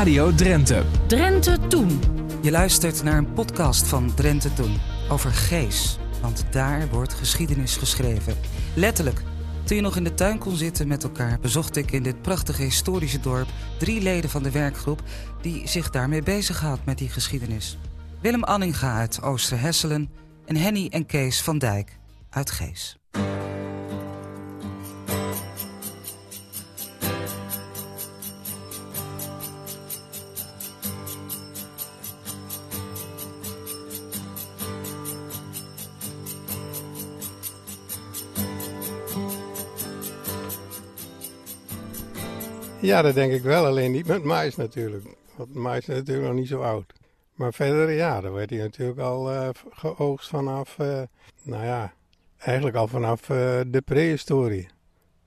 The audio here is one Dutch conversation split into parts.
Radio Drenthe. Drenthe Toen. Je luistert naar een podcast van Drenthe Toen over Gees. Want daar wordt geschiedenis geschreven. Letterlijk. Toen je nog in de tuin kon zitten met elkaar, bezocht ik in dit prachtige historische dorp drie leden van de werkgroep die zich daarmee bezighoudt met die geschiedenis. Willem Anninga uit Oosterhesselen en Henny en Kees van Dijk uit Gees. Ja, dat denk ik wel. Alleen niet met mais natuurlijk. Want mais is natuurlijk nog niet zo oud. Maar verder, ja, dan werd hij natuurlijk al uh, geoogst vanaf, uh, nou ja, eigenlijk al vanaf uh, de prehistorie. Ik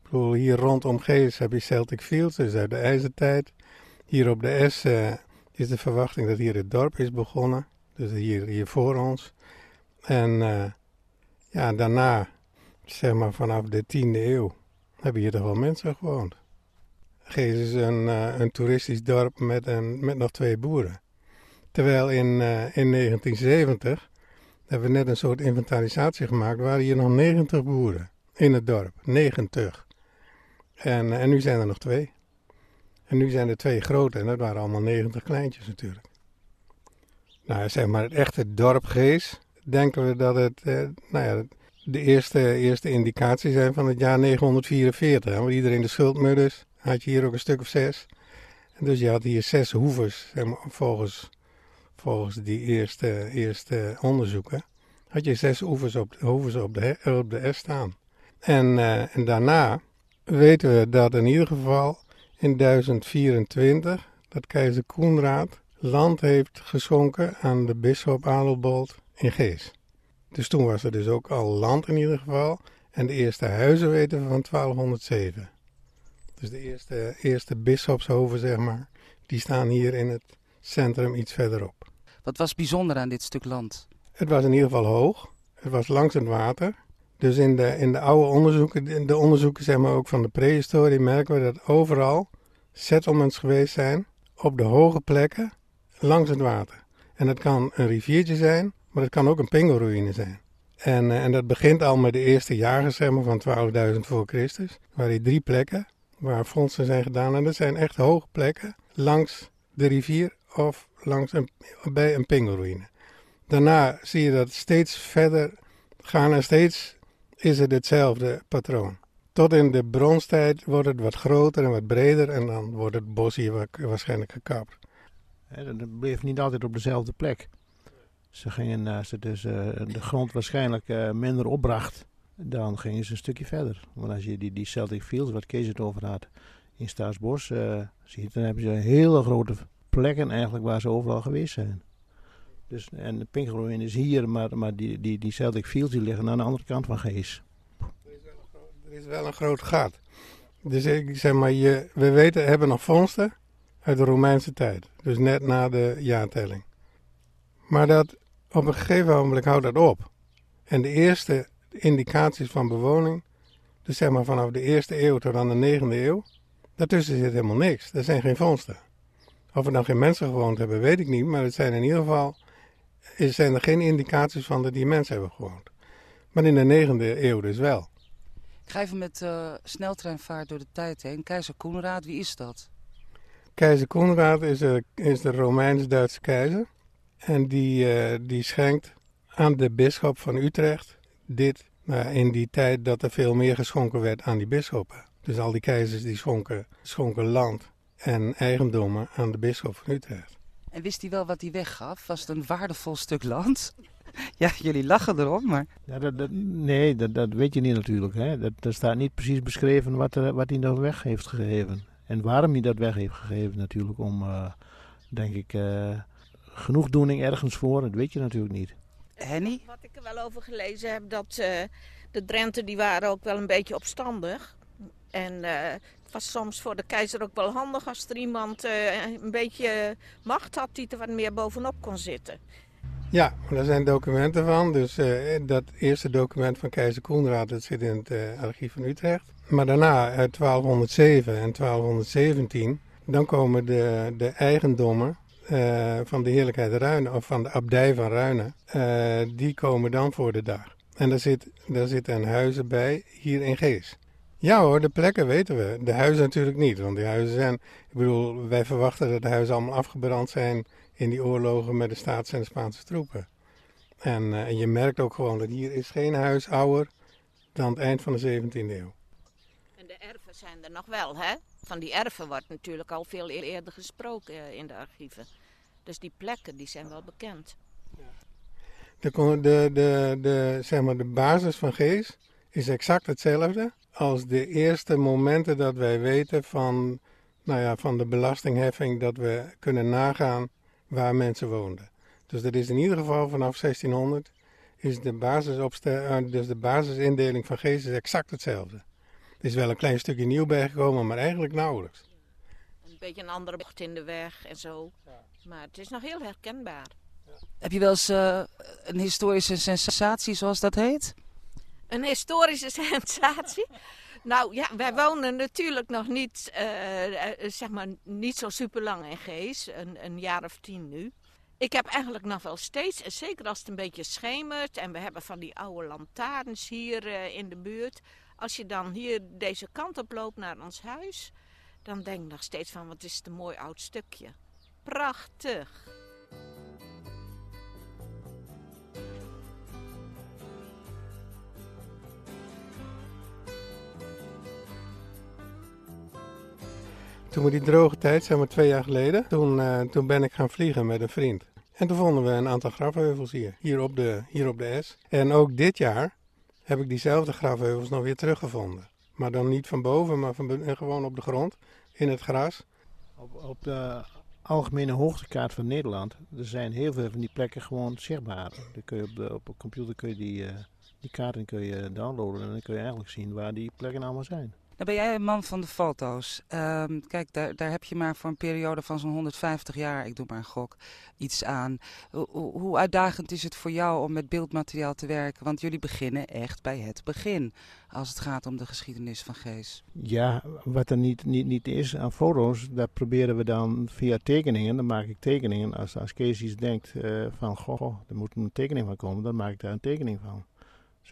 bedoel, hier rondom Gees heb je Celtic Fields, dus uit de ijzertijd. Hier op de S is de verwachting dat hier het dorp is begonnen. Dus hier, hier voor ons. En ja, daarna, zeg maar vanaf de 10e eeuw, hebben hier toch wel mensen gewoond. Gees is een, uh, een toeristisch dorp met, met nog twee boeren. Terwijl in, uh, in 1970 hebben we net een soort inventarisatie gemaakt. waren hier nog 90 boeren in het dorp. 90. En, uh, en nu zijn er nog twee. En nu zijn er twee grote en dat waren allemaal 90 kleintjes natuurlijk. Nou, zeg maar het echte dorp Gees. Denken we dat het, nou ja, de eerste, eerste indicaties zijn van het jaar 944. Waar iedereen de schuldmudders had je hier ook een stuk of zes. Dus je had hier zes hoevers, zeg maar, volgens, volgens die eerste, eerste onderzoeken. Had je zes hoevers op, hoevers op, de, op de S staan. En, uh, en daarna weten we dat in ieder geval in 1024 dat keizer Koenraad land heeft geschonken aan de bisschop Adelbold in Gees. Dus toen was er dus ook al land in ieder geval. En de eerste huizen weten we van 1207. Dus de eerste, eerste bisschopshoven, zeg maar, die staan hier in het centrum iets verderop. Wat was bijzonder aan dit stuk land? Het was in ieder geval hoog. Het was langs het water. Dus in de, in de oude onderzoeken, de onderzoeken zeg maar ook van de prehistorie, merken we dat overal settlements geweest zijn op de hoge plekken langs het water. En dat kan een riviertje zijn, maar het kan ook een pingelruïne zijn. En, en dat begint al met de eerste jagers zeg maar, van 12.000 voor Christus. Waar die drie plekken waar fondsen zijn gedaan. En dat zijn echt hoge plekken langs de rivier of langs een, bij een pingelruïne. Daarna zie je dat steeds verder gaan en steeds is het hetzelfde patroon. Tot in de bronstijd wordt het wat groter en wat breder en dan wordt het bos hier waarschijnlijk gekapt. Het bleef niet altijd op dezelfde plek. Ze gingen, als het dus de grond waarschijnlijk uh, minder opbracht, dan gingen ze een stukje verder. Want als je die, die Celtic Fields, wat Kees het over had, in Staatsbos uh, ziet, dan hebben ze hele grote plekken eigenlijk waar ze overal geweest zijn. Dus, en de Pinkelruin is hier, maar, maar die, die, die Celtic Fields die liggen aan de andere kant van Gees. Er is wel een groot gat. Dus ik zeg maar, je, we weten, hebben nog vondsten uit de Romeinse tijd. Dus net na de jaartelling. Maar dat, op een gegeven moment houdt dat op. En de eerste indicaties van bewoning, dus zeg maar vanaf de eerste eeuw tot aan de negende eeuw, daartussen zit helemaal niks. Er zijn geen vondsten. Of er dan geen mensen gewoond hebben, weet ik niet, maar het zijn in ieder geval, er zijn er geen indicaties van dat die mensen hebben gewoond. Maar in de negende eeuw dus wel. Ik ga even met uh, sneltreinvaart door de tijd heen. Keizer Koenraad, wie is dat? Keizer Koenraad is, uh, is de Romeins-Duitse keizer. En die, uh, die schenkt aan de bisschop van Utrecht dit nou, in die tijd dat er veel meer geschonken werd aan die bisschoppen. Dus al die keizers die schonken, schonken land en eigendommen aan de bisschop van Utrecht. En wist hij wel wat hij weggaf? Was het een waardevol stuk land? ja, jullie lachen erom, maar... Ja, dat, dat, nee, dat, dat weet je niet natuurlijk. Hè. Dat, er staat niet precies beschreven wat, er, wat hij nog weg heeft gegeven. En waarom hij dat weg heeft gegeven natuurlijk. Om, uh, denk ik, uh, genoegdoening ergens voor. Dat weet je natuurlijk niet. Henny? Wat ik er wel over gelezen heb, dat uh, de Drenten die waren ook wel een beetje opstandig. En uh, het was soms voor de keizer ook wel handig als er iemand uh, een beetje macht had die er wat meer bovenop kon zitten. Ja, daar zijn documenten van. Dus dat eerste document van keizer Koenraad, dat zit in het archief van Utrecht. Maar daarna, uit 1207 en 1217, dan komen de, de eigendommen eh, van de heerlijkheid Ruinen, of van de abdij van Ruinen, eh, die komen dan voor de dag. En daar, zit, daar zitten huizen bij, hier in Gees. Ja hoor, de plekken weten we. De huizen natuurlijk niet, want die huizen zijn... Ik bedoel, wij verwachten dat de huizen allemaal afgebrand zijn in die oorlogen met de Staatse en de Spaanse troepen. En, eh, je merkt ook gewoon dat hier is geen huis ouder dan het eind van de 17e eeuw. Erven zijn er nog wel, hè? Van die erven wordt natuurlijk al veel eerder gesproken eh, in de archieven. Dus die plekken die zijn wel bekend. De, de, de, de, zeg maar de basis van Gees is exact hetzelfde als de eerste momenten dat wij weten van, nou ja, van de belastingheffing dat we kunnen nagaan waar mensen woonden. Dus dat is in ieder geval vanaf 1600 is de, basisopstel, uh, dus de basisindeling van Gees is exact hetzelfde. Er is wel een klein stukje nieuw bijgekomen, maar eigenlijk nauwelijks. Een beetje een andere bocht in de weg en zo. Maar het is nog heel herkenbaar. Heb je wel eens uh, een historische sensatie, zoals dat heet? Een historische sensatie? Nou ja, wij wonen natuurlijk nog niet, uh, zeg maar, niet zo super lang in Gees. Een, een jaar of tien nu. Ik heb eigenlijk nog wel steeds, zeker als het een beetje schemert en we hebben van die oude lantaarns hier uh, in de buurt. Als je dan hier deze kant op loopt naar ons huis, dan denk ik nog steeds van wat is het een mooi oud stukje. Prachtig. Toen we die droge tijd, zeg maar twee jaar geleden, toen, uh, toen ben ik gaan vliegen met een vriend. En toen vonden we een aantal grafheuvels hier, hier op, de, hier op de S. En ook dit jaar heb ik diezelfde grafheuvels nog weer teruggevonden. Maar dan niet van boven, maar van, gewoon op de grond, in het gras. Op, op de algemene hoogtekaart van Nederland, er zijn heel veel van die plekken gewoon zichtbaar. Dan kun je op, de, op een computer kun je die, uh, die kaarten kun je downloaden en dan kun je eigenlijk zien waar die plekken allemaal zijn. Dan ben jij een man van de foto's. Um, kijk, daar, daar heb je maar voor een periode van zo'n 150 jaar, ik doe maar een gok, iets aan. Hoe, uitdagend is het voor jou om met beeldmateriaal te werken? Want jullie beginnen echt bij het begin, als het gaat om de geschiedenis van Gees. Ja, wat er niet, niet, niet is aan foto's, dat proberen we dan via tekeningen. Dan maak ik tekeningen. Als, als Kees iets denkt uh, van, goh, er moet een tekening van komen, dan maak ik daar een tekening van.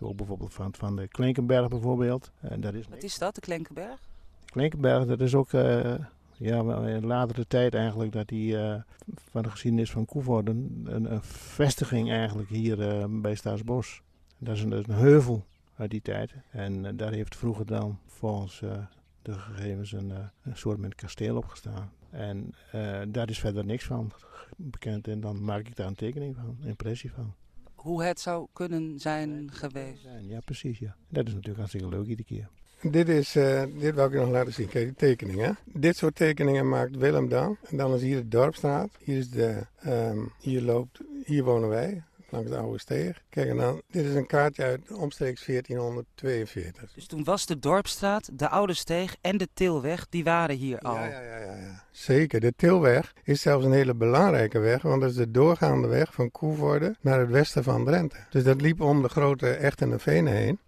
Zo bijvoorbeeld van, van de Klinkenberg bijvoorbeeld. En dat is Wat is dat, de Klinkenberg? De Klinkenberg, dat is ook uh, ja, in latere tijd eigenlijk dat die uh, van de geschiedenis van Koevoorde een, een, een, vestiging eigenlijk hier uh, bij Staatsbos. Dat is een, dat is een heuvel uit die tijd. En daar heeft vroeger dan volgens de gegevens een, een soort met kasteel op gestaan. En daar is verder niks van bekend. En dan maak ik daar een tekening van, een impressie van hoe het zou kunnen zijn geweest. Ja, precies. Ja. Dat is natuurlijk hartstikke leuk iedere keer. Dit, is, uh, dit wil ik je nog laten zien. Kijk, die tekeningen. Dit soort tekeningen maakt Willem dan. En dan is hier de Dorpstraat. Hier, is de, um, hier, loopt, hier wonen wij, langs de oude steeg. Kijk, en dan, dit is een kaartje uit omstreeks 1442. Dus toen was de Dorpstraat, de oude steeg en de Tilweg, die waren hier al. Ja, ja, ja, ja, ja. zeker. De Tilweg is zelfs een hele belangrijke weg, want dat is de doorgaande weg van Koevoorde naar het westen van Drenthe. Dus dat liep om de grote Echtende Venen heen.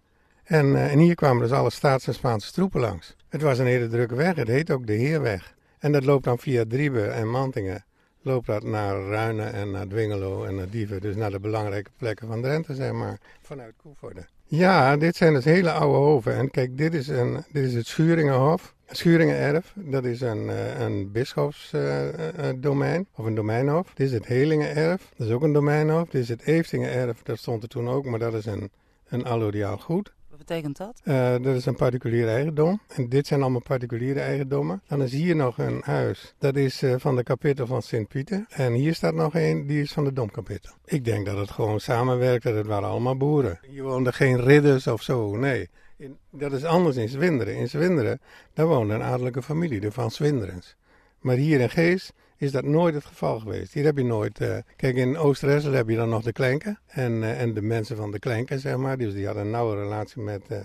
En, uh, en hier kwamen dus alle Staatse en Spaanse troepen langs. Het was een hele drukke weg, het heet ook de Heerweg. En dat loopt dan via Driebe en Mantingen loopt dat naar Ruinen en naar Dwingelo en naar Dieven. Dus naar de belangrijke plekken van Drenthe, zeg maar, vanuit Koevoorde. Ja, dit zijn dus hele oude hoven. En kijk, dit is, een, dit is het Schuringenhof. Schuringenerf, dat is een, een bischofsdomein, uh, of een domeinhof. Dit is het Helingenerf, dat is ook een domeinhof. Dit is het Eeftingenerf, dat stond er toen ook, maar dat is een, een allodiaal goed. Betekent dat? Uh, dat is een particulier eigendom. En dit zijn allemaal particuliere eigendommen. Dan is hier nog een huis. Dat is uh, van de kapittel van Sint-Pieter. En hier staat nog een, die is van de domkapittel. Ik denk dat het gewoon samenwerkte. Het waren allemaal boeren. Hier woonden geen ridders of zo, nee. In, dat is anders in Zwinderen. In Zwinderen, daar woonde een adellijke familie, de Van Zwinderens. Maar hier in Gees is dat nooit het geval geweest. Hier heb je nooit... Uh, kijk, in Oost-Ressel heb je dan nog de Klenken. En, uh, en de mensen van de Klenken, zeg maar. Dus die hadden een nauwe relatie met, uh,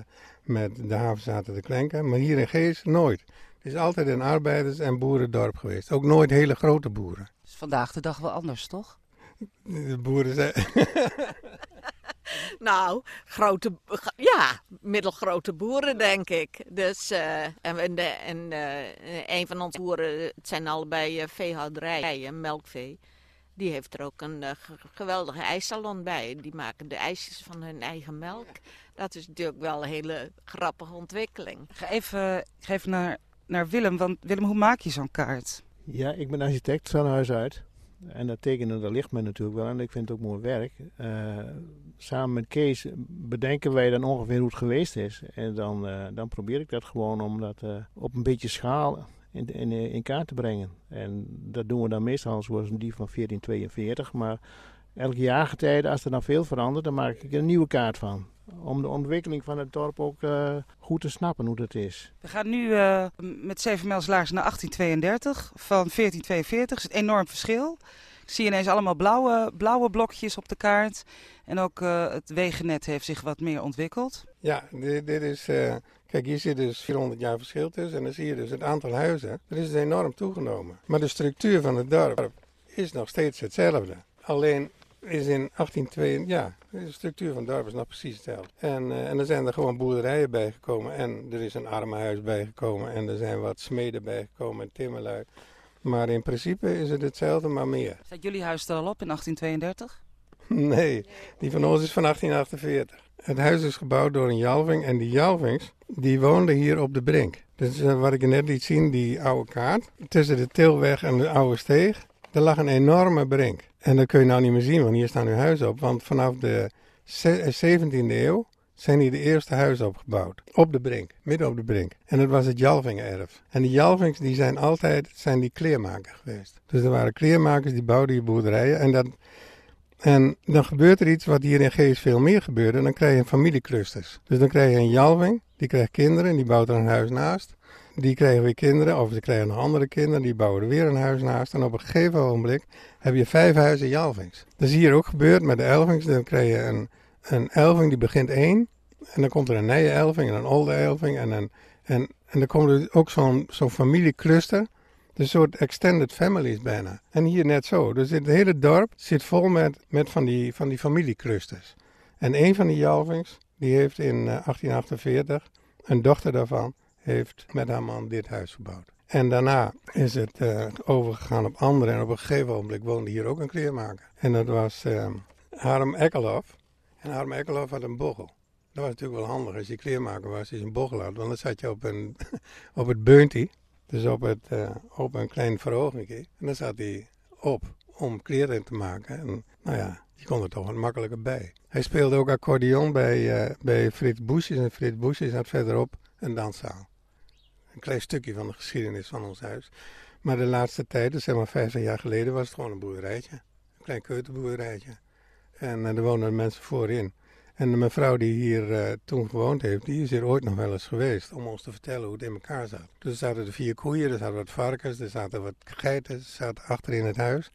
met de havenzaten de Klenken. Maar hier in Gees nooit. Het is altijd een arbeiders- en boerendorp geweest. Ook nooit hele grote boeren. is vandaag de dag wel anders, toch? De boeren zijn... Nou, grote, ja, middelgrote boeren, denk ik. Dus, uh, en, de, en uh, een van onze boeren, het zijn allebei uh, veehouderijen, melkvee. Die heeft er ook een geweldige ijssalon bij. Die maken de ijsjes van hun eigen melk. Dat is natuurlijk wel een hele grappige ontwikkeling. Ik ga even, ga even naar, naar Willem, want Willem, hoe maak je zo'n kaart? Ja, ik ben architect van huis uit. En dat tekenen, daar ligt me natuurlijk wel en ik vind het ook mooi werk. Uh, samen met Kees bedenken wij dan ongeveer hoe het geweest is. En dan, uh, dan probeer ik dat gewoon om dat uh, op een beetje schaal in, in, in, kaart te brengen. En dat doen we dan meestal zoals die van 1442. Maar elk jaargetijde, als er dan veel verandert, dan maak ik er een nieuwe kaart van om de ontwikkeling van het dorp ook uh, goed te snappen hoe dat is. We gaan nu uh, met 7 mijls laars naar 1832. Van 1442 is het enorm verschil. Ik zie ineens allemaal blauwe, blauwe blokjes op de kaart. En ook uh, het wegennet heeft zich wat meer ontwikkeld. Ja, dit, dit is... Kijk, hier zit dus 400 jaar verschil tussen en dan zie je dus het aantal huizen. Er is enorm toegenomen. Maar de structuur van het dorp is nog steeds hetzelfde. Alleen is in 1802, ja, de structuur van het dorp is nog precies hetzelfde. En, uh, en er zijn er gewoon boerderijen bijgekomen en er is een armenhuis bijgekomen en er zijn wat smeden bijgekomen en timmerlui. Maar in principe is het hetzelfde, maar meer. Staat jullie huis er al op in 1832? nee, die van ons is van 1848. Het huis is gebouwd door een Jalving en die Jalvings die woonden hier op de brink. Dus uh, wat ik net liet zien, die oude kaart, tussen de Tilweg en de Oude Steeg, er lag een enorme brink. En dat kun je nou niet meer zien, want hier staan nu huizen op. Want vanaf de 17e eeuw zijn hier de eerste huizen opgebouwd. Op de brink, midden op de brink. En dat was het Jalvingenerf. En die Jalvings die zijn altijd zijn die kleermakers geweest. Dus er waren kleermakers die bouwden hier boerderijen. En, dat, en dan gebeurt er iets wat hier in Geest veel meer gebeurde. Dan krijg je familieclusters. Dus dan krijg je een Jalving, die krijgt kinderen en die bouwt er een huis naast. Die krijgen weer kinderen, of ze krijgen nog andere kinderen, die bouwen er weer een huis naast. En op een gegeven ogenblik heb je vijf huizen Jalvings. Dat is hier ook gebeurd met de Elvings. Dan krijg je een, een Elving die begint één. En dan komt er een nieuwe Elving en een oude Elving. En, een, en, en dan komt er ook zo'n zo'n familiecluster. Een soort extended families bijna. En hier net zo. Dus het hele dorp zit vol met, met van, die, van die familieclusters. En een van die Jalvings, die heeft in 1848 een dochter daarvan heeft met haar man dit huis gebouwd. En daarna is het uh, overgegaan op anderen. En op een gegeven moment woonde hier ook een kleermaker. En dat was uh, Harm Ekkelhoff. En Harm Ekkelhoff had een bochel. Dat was natuurlijk wel handig als je kleermaker was, als je een bochel had. Want dan zat je op, een, op het beuntie. Dus op, het, uh, op een klein verhoging. En dan zat hij op om kleren te maken. En nou ja, je kon er toch wat makkelijker bij. Hij speelde ook accordeon bij, bij Frits Boesjes. En Frits Boesjes had verderop een danszaal een klein stukje van de geschiedenis van ons huis. Maar de laatste tijd, dus zeg maar 50 jaar geleden, was het gewoon een boerderijtje. Een klein keuterboerderijtje. En uh, er woonden mensen voorin. En de mevrouw die hier uh, toen gewoond heeft, die is hier ooit nog wel eens geweest om ons te vertellen hoe het in elkaar zat. Dus er zaten er vier koeien, er zaten wat varkens, er zaten wat geiten, er zaten achter in het huis.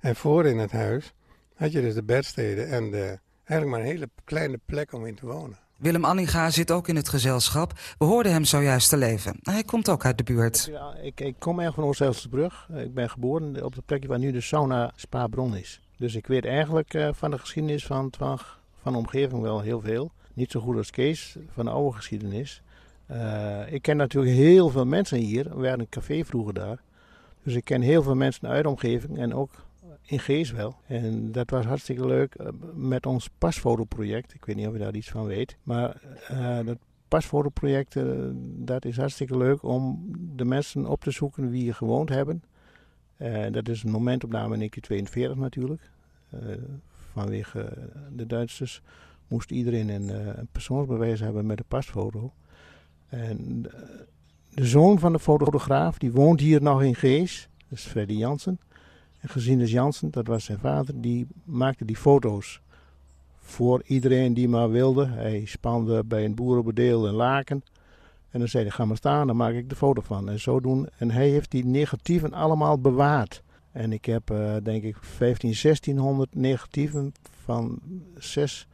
En voor in het huis had je dus de bedsteden en de, eigenlijk maar een hele kleine plek om in te wonen. Willem Anninga zit ook in het gezelschap. We hoorden hem zojuist te leven. Hij komt ook uit de buurt. Ik, ik kom eigenlijk van Oost-Elsbrug. Ik ben geboren op de plekje waar nu de sauna Spa-Bron is. Dus ik weet eigenlijk uh, van de geschiedenis van, de omgeving wel heel veel. Niet zo goed als Kees van de oude geschiedenis. Uh, ik ken natuurlijk heel veel mensen hier. We hadden een café vroeger daar. Dus ik ken heel veel mensen uit de omgeving en ook in Gees wel. En dat was hartstikke leuk eh, met ons pasfotoproject. Ik weet niet of je daar iets van weet. Maar uh, dat pasfotoproject, uh, dat is hartstikke leuk om de mensen op te zoeken wie hier gewoond hebben. Dat is een momentopname in 1942 natuurlijk. vanwege de Duitsers moest iedereen een, een, persoonsbewijs hebben met een pasfoto. En de zoon van de fotograaf, die woont hier nog in Gees. Dat is Freddy Jansen. En Gesines Jansen, dat was zijn vader, die maakte die foto's voor iedereen die maar wilde. Hij spande bij een boerenbedeel een laken. En dan zei hij, ga maar staan, dan maak ik de foto van. En zo doen. En hij heeft die negatieven allemaal bewaard. En ik heb, uh, denk ik, 15, 1600 negatieven van 6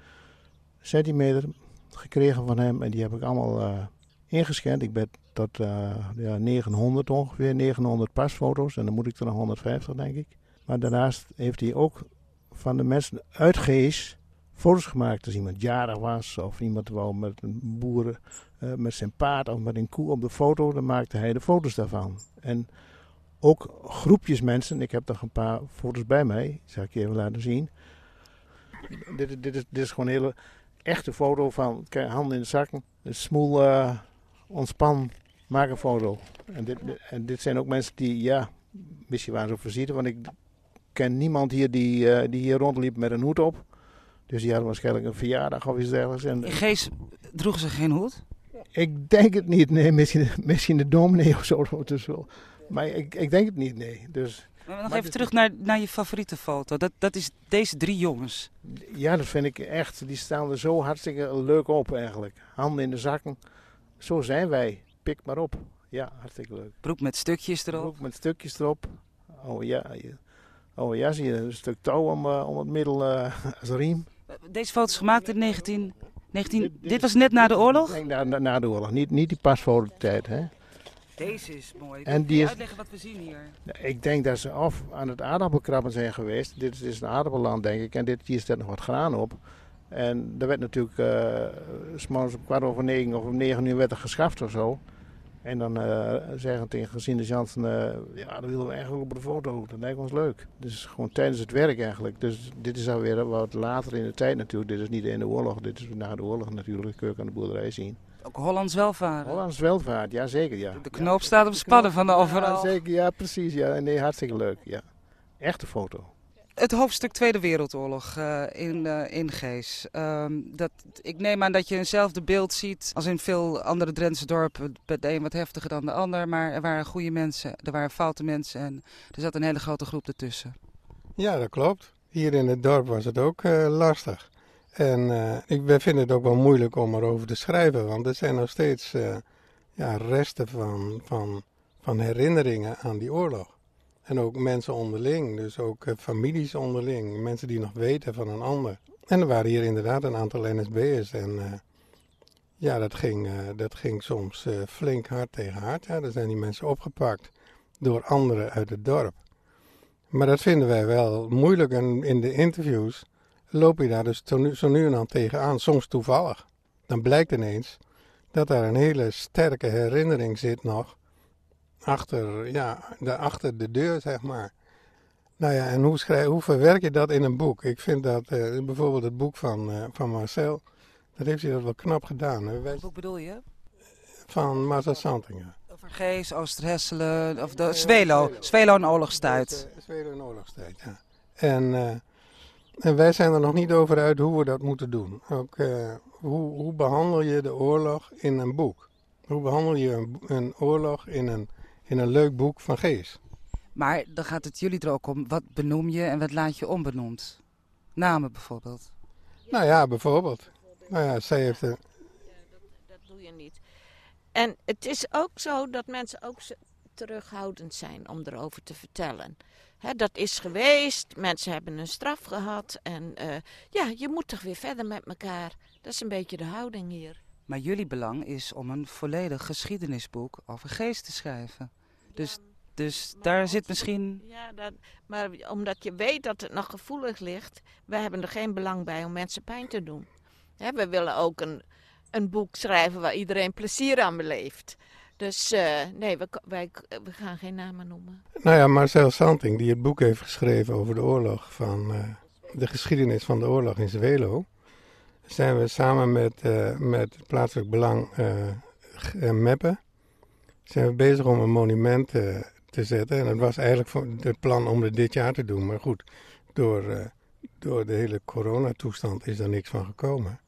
centimeter gekregen van hem. En die heb ik allemaal uh, ingescand. Ik ben tot uh, ja, 900 ongeveer, 900 pasfoto's. En dan moet ik er nog 150, denk ik. Maar daarnaast heeft hij ook van de mensen uit Gees foto's gemaakt als iemand jarig was of iemand wou met een boer uh, met zijn paard of met een koe op de foto, dan maakte hij de foto's daarvan. En ook groepjes mensen, ik heb nog een paar foto's bij mij, die zal ik je even laten zien. Dit, dit, is, gewoon een hele echte foto van handen in de zakken, smoel, uh, ontspan, maak een foto. En dit, en dit zijn ook mensen die, ja, misschien waren ze voorzien, want ik ken niemand hier die, uh, die hier rondliep met een hoed op. Dus die hadden waarschijnlijk een verjaardag of iets dergelijks. En, In Gees droegen ze geen hoed? Ik denk het niet, nee. Misschien, misschien de dominee of zo. Dus wel. Maar ik, ik denk het niet, nee. Dus, maar nog even terug naar, naar je favoriete foto. Dat, dat is deze drie jongens. Ja, dat vind ik echt. Die staan er zo hartstikke leuk op eigenlijk. Handen in de zakken. Zo zijn wij. Pik maar op. Ja, hartstikke leuk. Broek met stukjes erop. Broek met stukjes erop. Oh ja, oh ja zie je een stuk touw om, uh, om het middel uh, als riem. Deze foto is gemaakt in 19... 19 dit, dit was net na de oorlog? Nee, na, na de oorlog. Niet, niet die pasfototijd, hè. Deze is mooi. En die is, uitleggen wat we zien hier? Ik denk dat ze of aan het aardappelkrabben zijn geweest. Dit is een aardappelland, denk ik. En dit, hier staat nog wat graan op. En er werd natuurlijk uh, s'morgens om kwart over negen of om negen uur werd er geschaft of zo. En dan uh, zeggen tegen de Jansen, uh, ja, dat willen we eigenlijk op de foto. Dat lijkt ons leuk. Dus gewoon tijdens het werk eigenlijk. Dus dit is alweer wat later in de tijd natuurlijk. Dit is niet in de oorlog, dit is na de oorlog natuurlijk. Kun je aan de boerderij zien. Ook Hollands welvaart. Hollands welvaart, ja zeker. Ja. De knoop staat op spannen van de overal. Ja, zeker, ja precies. Ja. Nee, hartstikke leuk. Ja. Echte foto het hoofdstuk Tweede Wereldoorlog uh, in, uh, Gees. Uh, dat, ik neem aan dat je eenzelfde beeld ziet als in veel andere Drentse dorpen. De een wat heftiger dan de ander, maar er waren goede mensen, er waren foute mensen en er zat een hele grote groep ertussen. Ja, dat klopt. Hier in het dorp was het ook uh, lastig. En ik vind het ook wel moeilijk om erover te schrijven, want er zijn nog steeds ja, resten van, van, van herinneringen aan die oorlog. En ook mensen onderling, dus ook uh, families onderling, mensen die nog weten van een ander. En er waren hier inderdaad een aantal NSB'ers en uh, ja, dat ging, uh, dat ging soms flink hard tegen hard. Ja, dan zijn die mensen opgepakt door anderen uit het dorp. Maar dat vinden wij wel moeilijk en in de interviews loop je daar dus zo nu en dan tegenaan, soms toevallig. Dan blijkt ineens dat daar een hele sterke herinnering zit nog achter, ja, de, achter de deur, zeg maar. Nou ja, en hoe, schrijf, hoe verwerk je dat in een boek? Ik vind dat uh, bijvoorbeeld het boek van, uh, van Marcel, dat heeft hij dat wel knap gedaan. Wat boek bedoel je? Van Marcel Santingen. Over Gees, Oosterhesselen, of de Zwelo, Zwelo en oorlogstijd. Zwelo en oorlogstijd, ja. En, uh, en wij zijn er nog niet over uit hoe we dat moeten doen. Ook, hoe, hoe behandel je de oorlog in een boek? Hoe behandel je een, een oorlog in een in een leuk boek van Gees. Maar dan gaat het jullie er ook om, wat benoem je en wat laat je onbenoemd? Namen bijvoorbeeld. Nou ja, bijvoorbeeld. Nou ja, zij heeft een... Ja, dat, dat doe je niet. En het is ook zo dat mensen ook terughoudend zijn om erover te vertellen. dat is geweest, mensen hebben een straf gehad en uh, ja, je moet toch weer verder met elkaar. Dat is een beetje de houding hier. Maar jullie belang is om een volledig geschiedenisboek over geest te schrijven. Dus, dus daar zit misschien. Ja, dat, maar omdat je weet dat het nog gevoelig ligt, wij hebben er geen belang bij om mensen pijn te doen. we willen ook een, een boek schrijven waar iedereen plezier aan beleeft. Dus uh, nee, we, wij, we gaan geen namen noemen. Nou ja, Marcel Santing, die het boek heeft geschreven over de oorlog, van uh, de geschiedenis van de oorlog in Zwelo zijn we samen met, uh, met plaatselijk belang uh, Meppen zijn we bezig om een monument te zetten. En het was eigenlijk het plan om het dit jaar te doen. Maar goed, door, door de hele coronatoestand is er niks van gekomen.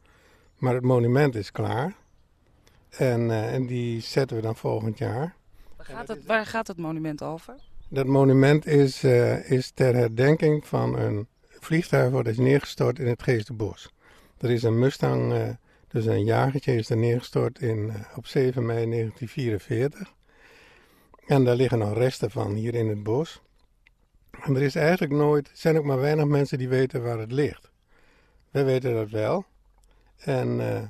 Maar het monument is klaar. En, en die zetten we dan volgend jaar. Waar gaat het, waar gaat het monument over? Dat monument is, is ter herdenking van een vliegtuig dat is neergestort in het Geestenbos. Er is een Mustang, uh, dus een jagertje, is er neergestort in, uh, op 7 mei 1944. En daar liggen nog resten van hier in het bos. En er is eigenlijk nooit, zijn ook maar weinig mensen die weten waar het ligt. Wij weten dat wel. En, uh,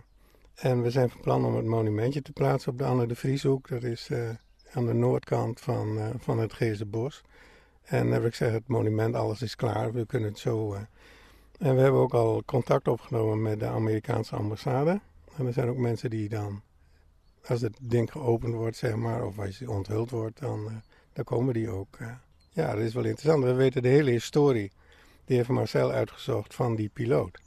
en we zijn van plan om het monumentje te plaatsen op de Anne de Vrieshoek. Dat is aan de noordkant van, van het Geestenbos. En heb ik gezegd, het monument, alles is klaar. We kunnen het zo En we hebben ook al contact opgenomen met de Amerikaanse ambassade. En er zijn ook mensen die dan, als het ding geopend wordt, zeg maar, of als je onthuld wordt, dan, uh, dan komen die ook. Uh. Ja, dat is wel interessant. We weten de hele historie. Die heeft Marcel uitgezocht van die piloot.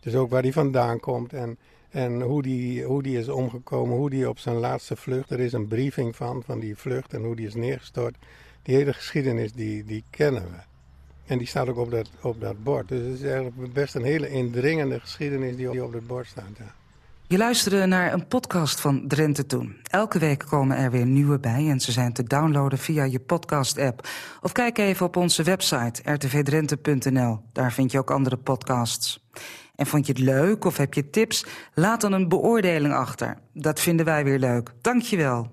Dus ook waar die vandaan komt en, en hoe, die, hoe die is omgekomen, hoe die op zijn laatste vlucht. Er is een briefing van, van die vlucht en hoe die is neergestort. Die hele geschiedenis, die, die kennen we. En die staat ook op dat, op dat bord. Dus het is eigenlijk best een hele indringende geschiedenis die op het bord staat. Je luisterde naar een podcast van Drenthe Toen. Elke week komen er weer nieuwe bij en ze zijn te downloaden via je podcast-app. Of kijk even op onze website rtvdrenthe.nl. Daar vind je ook andere podcasts. En vond je het leuk of heb je tips? Laat dan een beoordeling achter. Dat vinden wij weer leuk. Dank je wel.